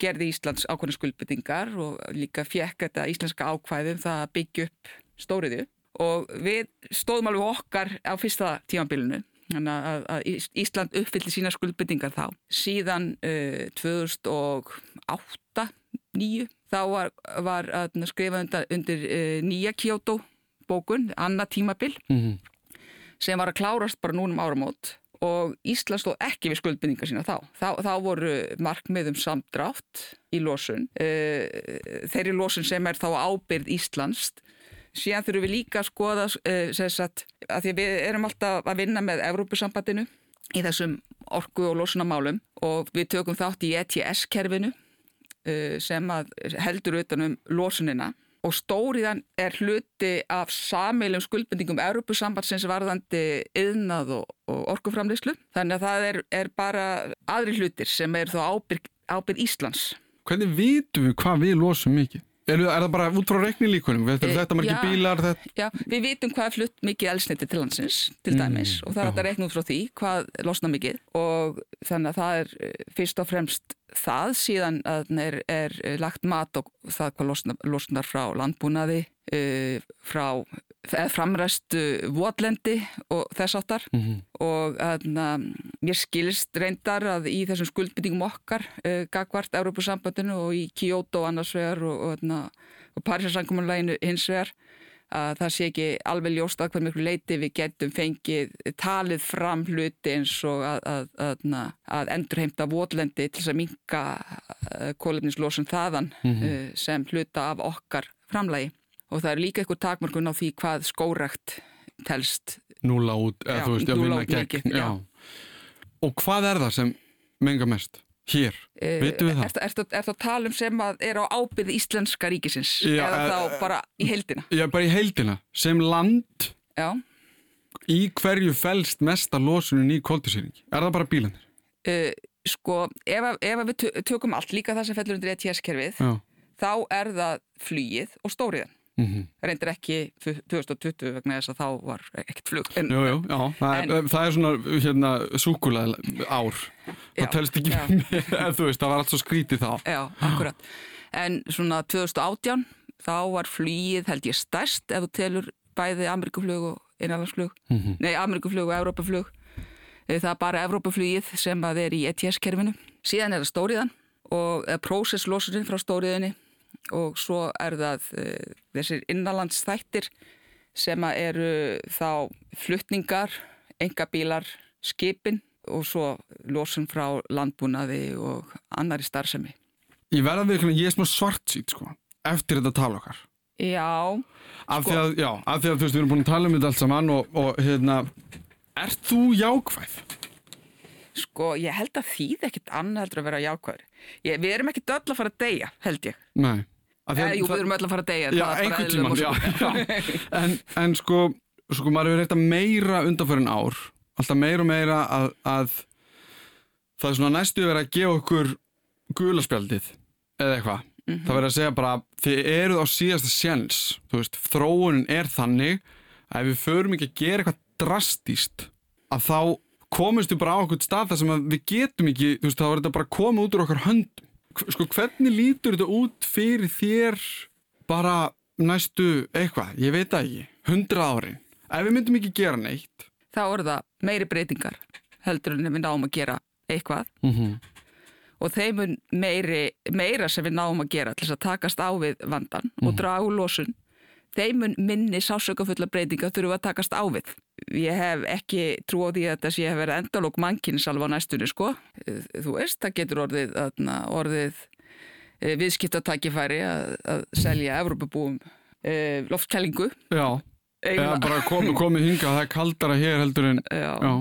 gerði Íslands ákveðna skuldbyttingar og líka fjekk þetta íslenska ákvæðum það að byggja upp stóriðu og við stóðum alveg okkar á fyrsta tímanbílinu þannig að, að Ísland uppfyllir sína skuldbyttingar þá. Síðan uh, 2008 nýju þá var, var skrifað undir, undir uh, nýja Kyoto bókun, annað tímabil mm -hmm. sem var að klárast bara núnum áramót og Ísland stóð ekki við skuldbindingar sína þá. þá. Þá voru markmiðum samdrátt í losun, uh, þeirri losun sem er þá ábyrð Íslands. Síðan þurfum við líka að skoða, uh, sagt, að því við erum alltaf að vinna með Evrópusambandinu í þessum orku og losunamálum og við tökum þátt í ETS-kerfinu sem heldur utanum losunina og stóriðan er hluti af sammeilum skuldbendingum Európusambandsins varðandi yðnað og, og orkuframleyslu. Þannig að það er, er bara aðri hlutir sem er þó ábyrg, ábyrg Íslands. Hvernig vitum við hvað við losum mikið? Er, er það bara út frá reiknilíkunum? Þetta er þetta margir bílar? Þetta... Já, við vitum hvað er flutt mikið elsniti til landsins, til mm, dæmis, mm, og það er þetta reikn út frá því hvað losna mikið og þannig að það er eh, fyrst og fremst það síðan er, er lagt mat og það hvað losnar, losnar frá landbúnaði, uh, frá framræstu votlendi og þess áttar mm -hmm. og aðna, mér skilist reyndar að í þessum skuldbyttingum okkar uh, gagvart Európa-sambandinu og í Kyoto annars vegar og, og, og Parísarsankumunleginu hins vegar að það sé ekki alveg ljóst að hvað miklu leiti við getum fengið talið fram hluti eins og að, að, að, að endurheimta votlendi til þess að minka kólefnislósun þaðan mm -hmm. sem hluta af okkar framlægi og það er líka eitthvað takmörkun á því hvað skórekt telst Núla út, eða já, þú veist, að vinna gegn já. Og hvað er það sem menga mest? Hér, uh, veitum við það? Er það að tala um sem að er á ábyrði íslenska ríkisins já, eða uh, þá bara í heildina? Já, bara í heildina, sem land í hverju fælst mesta losunin í kóltisýringi? Er það bara bílanir? Uh, sko, ef, ef við tökum allt, líka það sem fellur undir ETS-kerfið þá er það flýið og stóriðan Mm -hmm. reyndir ekki 2020 vegna þess að þá var ekkert flug en, jú, jú, já, það, en, er, það er svona hérna, súkulega ár. Það já, telst ekki en þú veist, það var allt svo skrítið þá. Já, akkurat, en svona 2018 þá var flýið held ég stærst ef þú telur bæði Amerikaflug og innanlandsflug. Mm -hmm. nei, Amerikaflug og Evrópaflug það er bara Evrópaflugið sem að er í ETS-kerfinu síðan er það stóriðan og prósesslósurinn frá stóriðinni og svo er það uh, þessir innanlandsþættir sem eru þá fluttningar, engabílar, skipin og svo losun frá landbúnaði og annari starfsemi. Ég verða virklega, ég er smá svart sýt sko, eftir þetta tala okkar. Já. Af, sko, því að, já, af því að þú veist, við erum búin að tala um þetta allt saman og, og hérna, ert þú jákvæð? Sko, ég held að þýð ekkit annað heldur að vera jákvæður. Ég, við erum ekkit öll að fara að deyja, held ég. Nei. Eða, jú, við erum öll að fara að deyja. Já, einhvern tíman, já. já. En, en sko, sko, maður hefur reynt að meira undanfærin ár, alltaf meira og meira að, að það er svona næstu verið að gefa okkur gulaspjaldið eða eitthvað. Mm -hmm. Það verður að segja bara, þið eruð á síðasta sjens, veist, þróunin er þannig að ef við förum ekki að gera eitthvað drastíst, að þá komumst við bara á okkur stað þar sem við getum ekki, þú veist, þá er þetta bara að koma út úr okkar höndum sko hvernig lítur þetta út fyrir þér bara næstu eitthvað, ég veit það ekki, hundra árin. Ef við myndum ekki gera neitt. Þá er það meiri breytingar heldur en við náum að gera eitthvað. Mm -hmm. Og þeim meiri, meira sem við náum að gera til þess að takast á við vandan mm -hmm. og mhm. draga úr losun þeimun minni sásökafulla breytinga þurfum að takast á við. Ég hef ekki trú á því að þessi hef verið endalók mannkynns alveg á næstunni sko. Þú veist, það getur orðið, orðið eh, viðskiptatækifæri að, að selja Evrópabúum uh, loftkælingu Já, eða bara komið komi hinga það er kaldara hér heldur en Já. Já,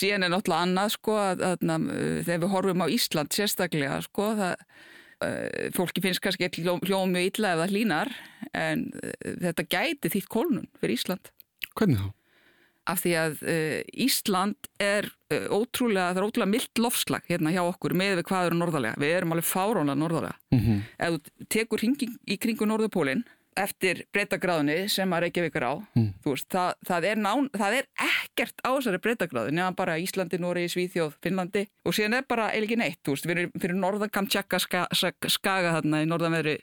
síðan er náttúrulega annað sko að, að, að þegar við horfum á Ísland sérstaklega sko það fólki finnst kannski eitt hljó, mjög illa ef það hlínar en þetta gæti þýtt kólnun fyrir Ísland hvernig þá? Af því að uh, Ísland er uh, ótrúlega, það er ótrúlega mildt lofslag hérna hjá okkur með við hvað eru norðarlega. Við erum alveg fárónlega norðarlega. Mm ef þú tekur hringing í kringu norðupólinn eftir breytagráðinni sem að Reykjavík er á Mm. þú veist, það, það, er nán, það er ekkert á þessari breytagráði nefnum bara Íslandi, Nóri, Svíþjóð, Finnlandi og síðan er bara eiginlega neitt veist, erum fyrir norðan Kamtjaka ska, ska, skaga þarna í norðanverði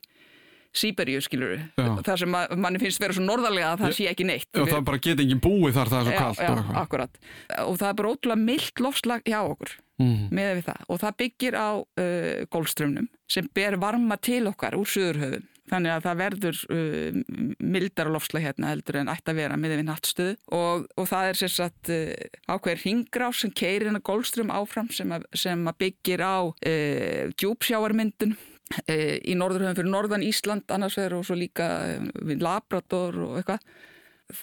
Sýberíu skilur Já. það sem manni finnst vera svo norðarlega að það sé ekki neitt. Já, það bara geta engin búið þar það er svo já, kallt já, og eitthvað. akkurat. Og það er bara ótrúlega mildt lofslag hjá okkur Mm. með við það. Og það byggir á uh, gólströmmnum sem ber varma til okkar úr suðurhöfum. Þannig að það verður uh, mildara lofslag hérna heldur en ætti að vera með við nattstöðu og, og það er sér satt uh, ákveðir ringrás sem keirir hennar gólströmm áfram sem að, sem að byggir á uh, djúpsjáarmyndun uh, í norðurhöfum fyrir norðan Ísland annars vegar og svo líka uh, við Labrador og eitthvað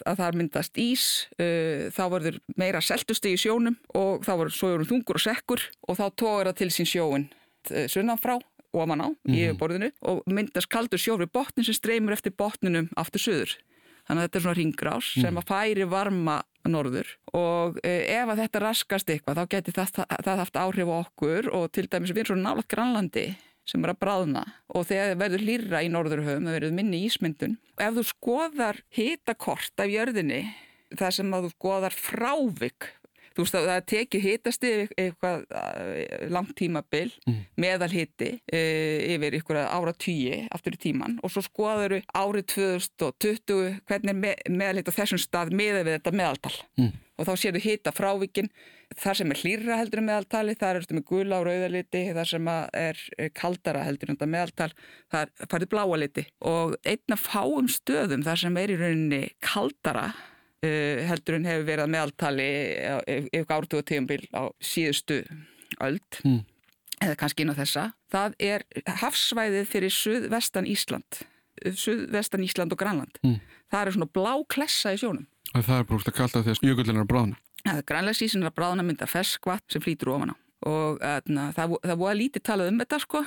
að það myndast ís, uh, þá verður meira seltusti í sjónum og þá verður sójurinn þungur og sekkur og þá tóður það til sín sjóin uh, sunnan frá ofan á í yfirborðinu og myndast kaldur sjór við botnin sem streymur eftir botninum aftur söður. Þannig að þetta er svona ringrás sem að færi varma norður og ef að þetta raskast eitthvað þá geti það, það, það haft áhrif á okkur og til dæmis við erum svona nálat grannlandi sem er að bráðna og þegar það verður hlýra í norðurhöfum, það verður minni ísmyndun ef þú skoðar hitakort af jörðinni, það sem að þú skoðar frávik þú veist að það tekið hitastið eitthvað eh, langt tímabil mm. meðal hiti e, yfir ykkur ára tíi aftur í tíman og svo skoður við árið 2020 hvernig me, meðal hitt á þessum stað meða við þetta meðaltal Mm. Og þá séu hita frávikin þar sem er hlýra heldur en meðaltali þar er þetta með gula og rauðaliti þar sem er er kaldara heldur en meðaltal þar farið bláa liti og einn af fáum stöðum þar sem er í rauninni kaldara uh, heldur en hefur verið meðaltali ef ártuga tíumbil á síðustu öld Mm. eða kannski inn á þessa það er hafsvæðið fyrir suðvestan Ísland suðvestan Ísland og Grænland Mm. það er svona blá klessa í sjónum Og það er brúst að kallt af því að jökullin er að bráðna. Það er grænlegsísin er að bráðna mynda ferskvatn sem flýtur ofan á og atna, það, það voru lítið talað um þetta sko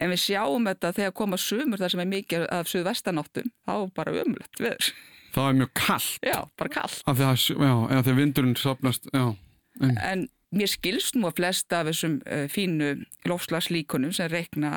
en við sjáum þetta þegar koma sumur þar sem er mikið af suðvestanáttum þá er bara umlött viður. Það er mjög kallt. Já, bara kallt. Af því að, já, eða því að vindurinn sopnast, já. En, En mér skilst nú að flesta af þessum uh, fínu lofslagslíkunum sem reikna,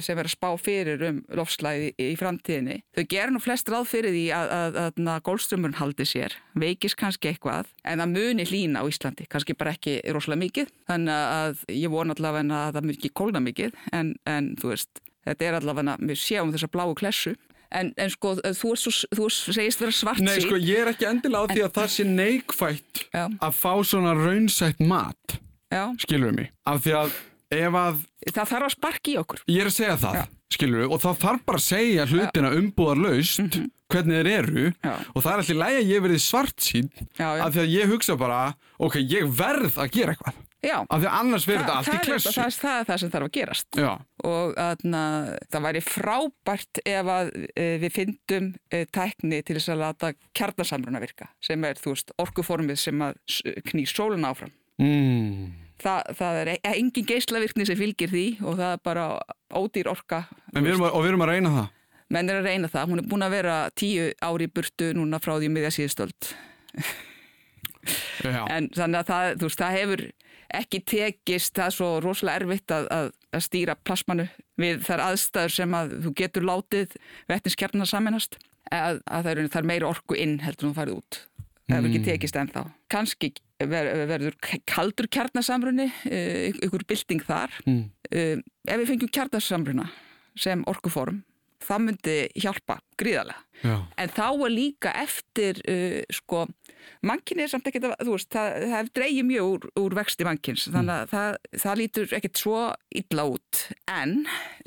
sem vera að spá fyrir um lofslagi í, framtíðinni. Þau gera nú flest ráð fyrir því að, að, að, að gólströmmurinn haldi sér, veikist kannski eitthvað, en það muni hlína á Íslandi, kannski bara ekki rosalega mikið. Þannig að ég vona allavega að það muni ekki kólna mikið, en, en þú veist, þetta er allavega, við sjáum þessa bláu klessu. En, en sko, þú, er svo, þú segist vera svart nei, sko, ég er ekki endilega á því að það sé neikvætt Já. að fá svona raunsætt mat, Já, skilur mig. Af því að ef að, það þarf að sparki í okkur. ég er að segja það, Já. skilur við, og það þarf bara að segja hlutina umbúðar laust, hvernig þeir eru, og það er alltaf lægi að ég verið svart sín, af því að ég hugsa bara, ok, ég verð að gera eitthvað. Já, Af því að annars verður þetta allt í klessu. það, það er það sem þarf að gerast. Já, og aðna, það væri frábært ef að e, við fyndum e, tækni til þess að lata kjarnasamruna virka sem er, veist, orkuformið sem að knýr sólun áfram. mm. Þa, það er e- engin geislavirkni sem fylgir því og það er bara ódýr orka. Við erum að, og við erum að reyna það. Menn er að reyna það. Hún er búin að vera tíu ári burtu núna frá því miðja síðustöld. En þannig að það, veist, það hefur ekki tekist, það er svo rosalega erfitt að, að, að stýra plasmanu við þær aðstæður sem að þú getur látið vettinskjarnar saminast að, að það er, meira orku inn heldur en þú farið út. Það hefur ekki tekist ennþá. Kanski ver, verður kaldur kjarnasamruni, ykkur bylting þar. Mm. Uh, ef við fengjum kjarnasamruna sem orkuform, það myndi hjálpa gríðarlega. Já. En þá er líka eftir, uh, sko, mannkinn er samt ekkert, þú veist, það, það dreigir mjög úr, úr vexti mannkins, þannig að það, það lítur ekkert svo illa út. En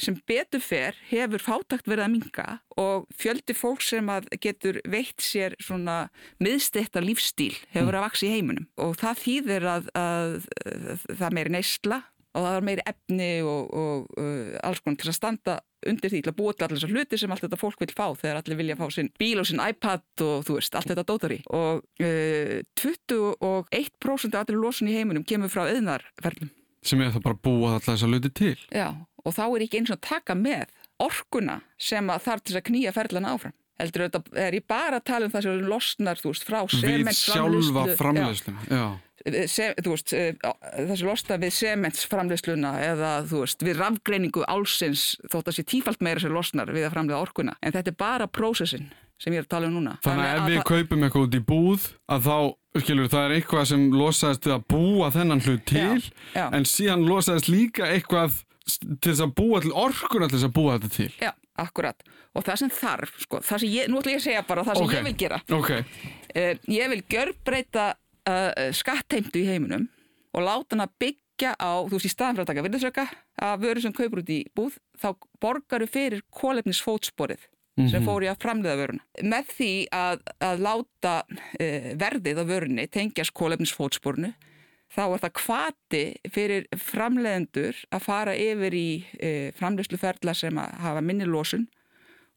sem betur fer hefur fátakt verið að minga og fjöldi fólk sem að getur veitt sér svona miðstetta lífstíl hefur verið að vaksa í heiminum. Og það þýðir að, að, að það meiri neysla og það er meiri efni og, og uh, alls konar til að standa undir því til að búa til allir þessar hluti sem allt þetta fólk vil fá þegar allir vilja fá sinn bíl og sinn iPad og þú veist, allt þetta dótar í og uh, 21% af allir losun í heiminum kemur frá eðnarferlum sem er það bara að búa alltaf þessar hluti til Já, og þá er ekki eins og taka með orkuna sem að þarf til að knýja ferlana áfram heldur þetta er ég bara að tala um það sem losnar þú veist frá við sjálfa framleiðsluna já. Já. Sem, veist þessi losna við sementsframleiðsluna eða veist við rafgreiningu álsins þótt að sé tífalt meira sem losnar við að framleiða orkuna. En þetta er bara prósessin sem ég er að tala um núna. Þannig að ef við kaupum eitthvað út í búð að þá, skilur, það er eitthvað sem losaðist að búa þennan hlut til já, já. en síðan losaðist líka eitthvað til þess að búa til orkuna til þess að búa þetta til. Já, akkurat. Og það sem þarf, sko, það sem ég, nú ætla ég að segja bara það sem Ok. ég vil gera. Ok, uh, ég vil gjörbreyta uh, skattheimtu í heiminum og láta hana byggja á, þú veist, í staðan fyrir að taka virðisöka að vöru sem kaupur út í búð þá borgaru fyrir kólefnisfótsporið sem fór í að framleiða vöruna. Með því að, að láta uh, verðið á vörunni tengjast kólefnisfótsporinu þá er það kvati fyrir framleiðendur að fara yfir í uh, framleiðsluferla sem að hafa minni losun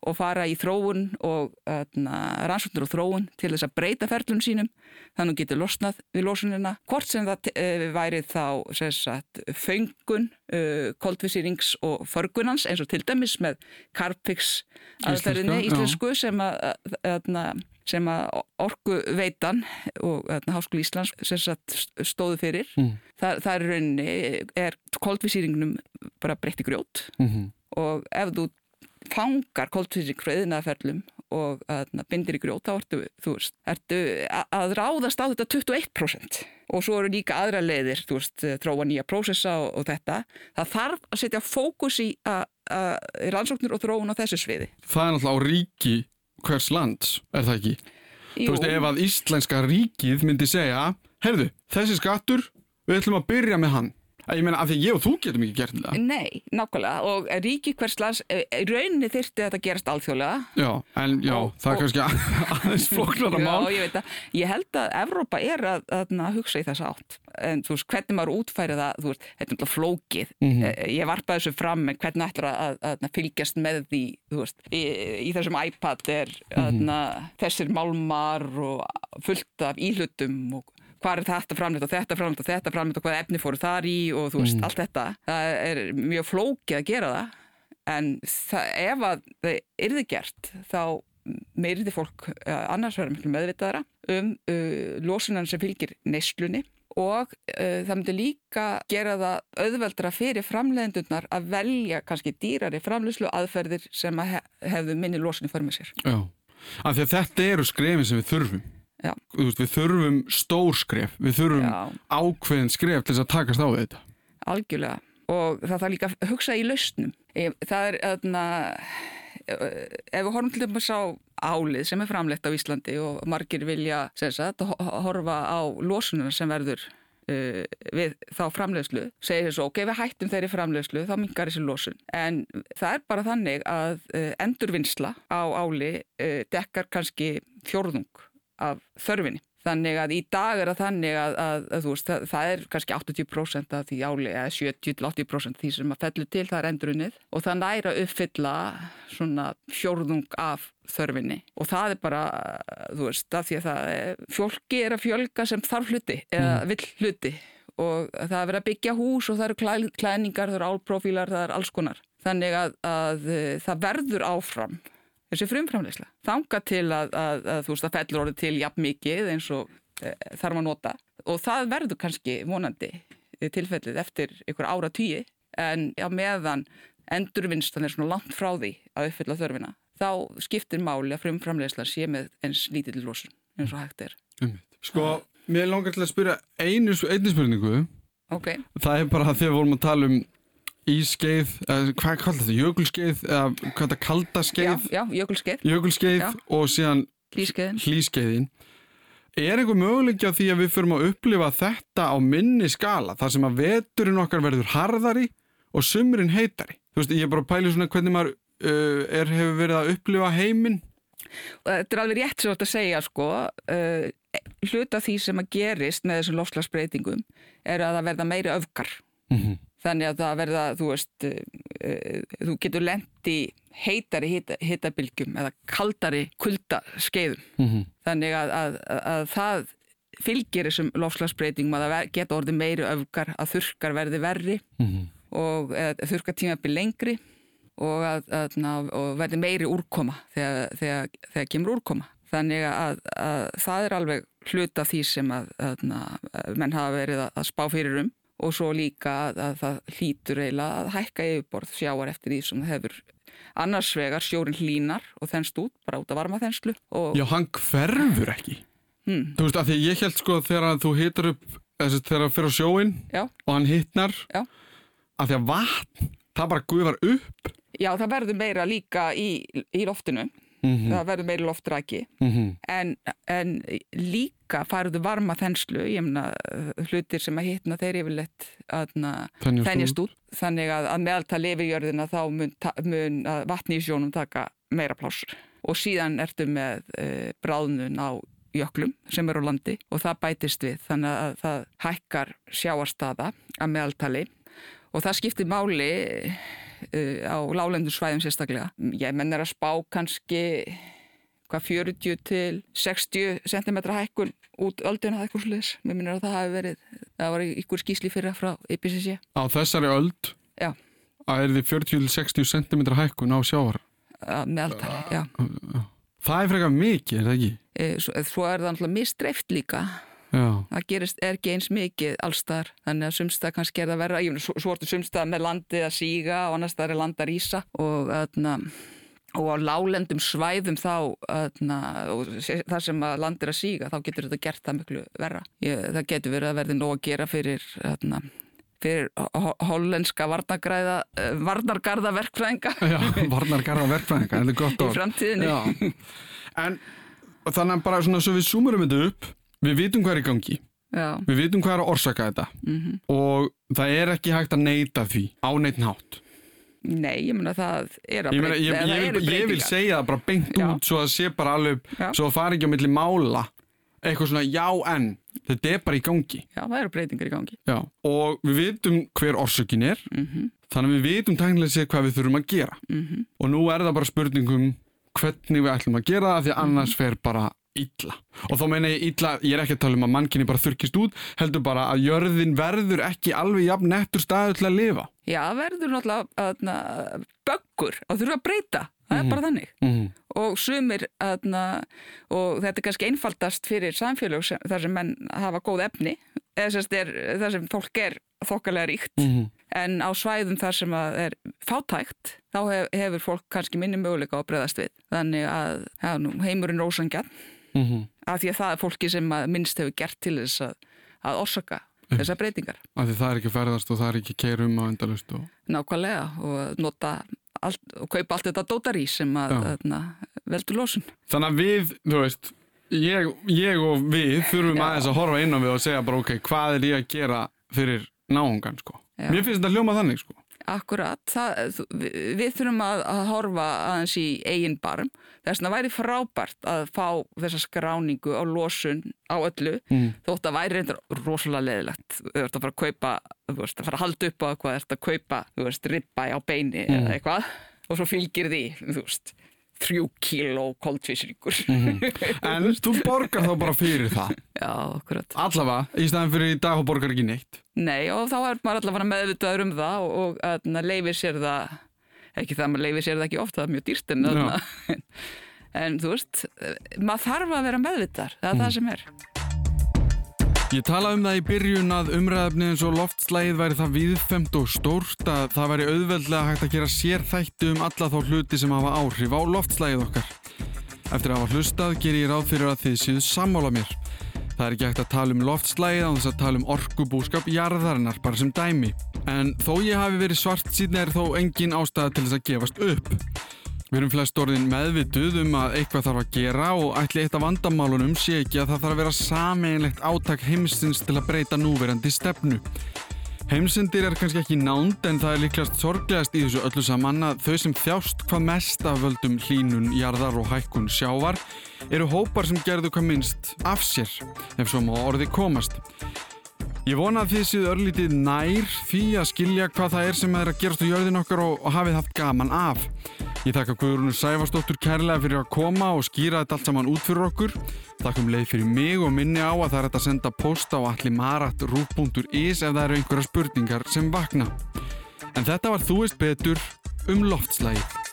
og fara í þróun og rannsóknur og þróun til þess að breyta ferlum sínum. Þannig að hún getur losnað við losunina. Hvort sem það uh, væri þá sagt, föngun uh, koldvísýrings og förgunans eins og til dæmis með Carpix já. íslensku sem að, að sem að orku veitan og Háskóli Íslands stóðu fyrir. Mm. það, það er rauninni er koldvísýringnum bara breytti grjót. Mm og ef þú fangar koldvísýring frá yðnaðarferlum og að, bindir í grjót þá ertu, þú veist, ertu að ráðast á þetta 21% og svo eru líka aðra leiðir, þú veist, þróa nýja prósessa og, og þetta. Það þarf að setja fókus í að rannsóknir og þróun á þessu sviði. það er náttúrulega á ríki hvers lands, er það ekki? Þú veist, ef að íslenska ríkið myndi segja, heyrðu, þessi skattur, við ætlum að byrja með hann. Ég meina, af því ég og þú getum ekki gert það. Nei, nákvæmlega og ríki hvers lands, eh, í rauninni þyrfti þetta að gerast alþjóðlega Já, en já, Og- það er kannski aðeins flóknara mál. Já, ég veit að, ég held að Evrópa er að, að, að hugsa í þess átt en þú veist, hvernig maður útfæri það þú veist, þetta er náttúrulega flókið Mhm. Eh, ég varpaði þessu fram, en hvernig ætlar að, að, fylgjast með því, þú veist í, í þessum iPad er Mhm. að, þessir málmar og fullt af íhlutum og hvað er þetta framleitt og þetta framleitt og þetta framleitt og hvað efni fóru þar í og þú veist, Mhm. allt þetta það er mjög flókið að gera það en það, ef að það yrði gert þá meiriði fólk uh, annars verður miklu meðvitaðara um uh, losunan sem fylgir neyslunni og uh, það myndi líka gera það auðveldra fyrir framleiðendurnar að velja kannski dýrari framleiðslu aðferðir sem að hef, hefðu minni losun í för með sér. Já, af því að þetta eru skrefin sem við þurfum. Veist, við þurfum stór skref, við þurfum Já, ákveðin skref til þess að takast á þetta. algjörlega. Og það þarf líka að hugsa í lausnum. Það er, öðna, ef við horfum til dæmis á álið sem er framleitt á Íslandi og margir vilja sagt, ho- horfa á losununa sem verður uh, við þá framleiðslu segir þessu ok, við hættum þeirri framleiðslu þá mingar þessi losun en það er bara þannig að uh, endurvinnsla á áli uh, dekkar kannski fjórðung af þörfinni. Þannig að í dag er það þannig að, að, að veist, það, það er kannski 80% af því áli eða 70-80% því sem að fellu til það er endurunnið og það næra uppfylla svona fjórðung af þörfinni. Og það er bara, þú veist, af því að það er, fólki er að fjölga sem þarf hluti eða vill hluti. Og það er verið að byggja hús og það eru klæ, klæningar, það eru álprofílar, það er alls konar. Þannig að, að eh, það verður áfram þessi frumframleysla. Þanga til að, að, að þú veist að fellur orðið til jafn mikið eins og e, þarf að nota og það verður kannski vonandi eh, tilfellið eftir ykkur ára tíi en á meðan endurvinnslan er svona langt frá því að uppfylla þörfina þá skiptir máli að frumframleysla sé með eins lítill losun eins og hægt er. Sko, mér langar til að spyrja einu, einu spurningu. Ok, Það er bara að þegar við vorum að tala um ískeið, eða hvað kallar þetta, jökulskeið, eða hvað þetta kalda já, já, jökulskeið, jökulskeið Já. og síðan hlýskeiðin. hlýskeiðin. Er einhver möguleiki á því að við förum að upplifa þetta á minni skala, þar sem að veturinn okkar verður harðari og sumurinn heitari? Þú veist, ég er bara að pæla í svona hvernig maður uh, er, hefur verið að upplifa heiminn. Þetta er alveg rétt sem þú ert að segja sko, uh, hluta því sem að gerist með þessum lofslagsbreytingum er að það verða meiri öfgar. Mm -hmm. Þannig að það verða, þú veist, uh, þú getur lendi heitari hita, hitabilgjum eða kaldari kuldaskeiðum. Mm -hmm. Þannig að, að, að, að það fylgir þessum lofslagsbreytingum að það geta orðið meiri öfgar, að þurkar verði verri Mm -hmm. og þurkar tímabil lengri og, að, og verði meiri úrkoma þegar, þegar, þegar kemur úrkoma. Þannig að það er alveg hluta því sem að menn hafa verið að spá fyrir um og svo líka að það hlýtur eiginlega að hækka yfirborð sjáar eftir því sem það hefur annars vegar sjórin hlínar og þennst út, bara út að varma þennslu. Og... Já, hann hverfur ekki. Hmm. Þú veist, af því ég held sko þegar þú hitar upp, þessi, þegar það fyrir á sjóin Já. og hann hitnar, Já. af því að vatn, það bara guðvar upp. Já, það verður meira líka í, í loftinu. Mm -hmm. Það verður meira loftræki. Mm -hmm. En, en líka færðu varma þenslu, ég meina hlutir sem að hitna þeir yfirleitt þennjast út. Þannig að, að meðaltal yfirjörðina þá mun, mun vatni í sjónum taka meira plásur. Og síðan ertu með e, bráðnun á jöklum sem eru á landi og það bætist við. Þannig að það hækkar sjáarstaða að meðaltali og það skiptir máli e, á lálendur svæðum sérstaklega. Ég menn er að spá kannski hvað 40 til 60 cm hækkun út ölduna eða eitthvað sluðis. Mér minnir að það hafi verið, það var ykkur skýsli fyrra frá IPCC. Á þessari öld Já. að er þið 40 til 60 cm hækkun á sjávar. Meðaltali, já. Það er frekar mikið, er það ekki? E, svo, svo er það náttúrulega mistreift líka. Já. Það gerist, er ekki eins mikið allstar, þannig að sumstað kannski er það verða, ég svo, svo ertu sumstað með landið að síga og annars það er landar ísa og þarna og á lálendum svæðum þá öðna, þar sem að land er að síga þá getur þetta gert það miklu verra. Ég, það getur verið að verði nóg að gera fyrir öðna, fyrir hollenska varnargræða varnargarða verkfræðinga Já, varnargarða verkfræðinga, þetta er gott í framtíðinni. En þannig að bara svona svo við súmurum þetta upp við vitum hvað er í gangi. Já. við vitum hvað er að orsaka þetta. Mm -hmm. og það er ekki hægt að neyta því á neitt nátt Nei, ég menna það er að breyta. Ég, ég, ég, ég vil segja það bara beint já. út svo að sé bara alveg, já. svo að fara ekki á milli mála, eitthvað svona já en, þetta er bara í gangi. Já, það eru breytingar í gangi. Já, og við vitum hver orsökin er, mm -hmm. þannig að við vitum tæknilega sér hvað við þurfum að gera. Mm -hmm. Og nú er það bara spurningum hvernig við ætlum að gera það, því annars mm -hmm. fer bara illa. Og þá meina ég illa, ég er ekki að tala um að mannkynni bara þurkist út, heldur bara að jörðin verður ekki alveg jafn nettur staðu til að lifa. Já, verður náttúrulega böggur og þurfa að breyta. Það er Mhm. bara þannig. Mm Og sumir, aðna, og þetta er kannski einfaldast fyrir samfélag sem, þar sem menn hafa góð efni, eða er þar sem fólk er þokkalega ríkt, -hmm. en á svæðum þar sem er fátækt, þá hef, hefur fólk kannski minni möguleika að breyðast við. Þannig að ja, nú, heimurinn rósangjarn, Mm -hmm. af því að það er fólki sem minnst hefur gert til þess að, að orsaka þessar breytingar. Af því það er ekki ferðast og það er ekki keirum á endalust og... Nákvæmlega og nota allt, og kaupa allt þetta dótarís sem að, að veldur losun. Þannig að við, þú veist, ég, ég og við þurfum Já. aðeins að horfa inn á við og segja bara ok, hvað er ég að gera fyrir náungan sko. Já. Mér finnst þetta hljóma þannig sko. Akkurat, það, við, þurfum að, að horfa aðeins í eigin barm. Þess vegna væri frábært að fá þessa skráningu á losun á öllu Mm. þótt að væri reyndar rosalega leðilegt. Þú ert að fara að kaupa, þú veist, að fara að halda upp á eitthvað, þú ert að kaupa, þú veist, ribba á beini Mm. eða eitthvað og svo fylgir því, þú veist, þrjú kíló koldvísringur. En þú borgar þá bara fyrir það. Já, akkurat. Allavega, í staðan fyrir í dag og borgar ekki neitt. Nei, og þá er maður allavega meðvitaður um það og, og að leifir sér það, ekki það að maður leifir sér það ekki ofta, það er mjög dýrt en, en þú veist, maður þarf að vera meðvitaður, það er það sem er. Ég talaði um það í byrjun að umræðafni eins og loftslægið væri það viðfemt og stórt að það væri auðveldlega hægt að gera sér þætti um alla þá hluti sem hafa áhrif á loftslægið okkar. Eftir að hafa hlustað ger ég ráð fyrir að þið séu sammála mér. Það er ekki hægt að tala um loftslægið án þess að tala um orkubúskap jarðarinnar bara sem dæmi. En þó ég hafi verið svart síðan er þó engin ástæða til þess að gefast upp. Við erum flest orðin meðvituð um að eitthvað þarf að gera og ætli eitt af vandamálunum sé ekki að það þarf að vera sameinlegt átak heimsins til að breyta núverandi stefnu. Heimsendir er kannski ekki nánd en það er líklegast sorglegast í þessu öllu saman að þau sem þjást hvað mest af völdum hlínun, jarðar og hækkun sjávar eru hópar sem gerðu hvað minnst af sér, ef svo má orði komast. Ég vona að þið séu örlítið nær því að skilja hvað það er sem er að gerast á jörðin okkar og, og hafið haft gaman af. Ég þakka Guðrúnur Sæfarsdóttur kærlega fyrir að koma og skýra þetta allt saman út fyrir okkur. Þakkum leið fyrir mig og minni á að það er að senda post á allimarat.ruf.is ef það eru einhverja spurningar sem vakna. En þetta var Þú veist betur um loftslægið.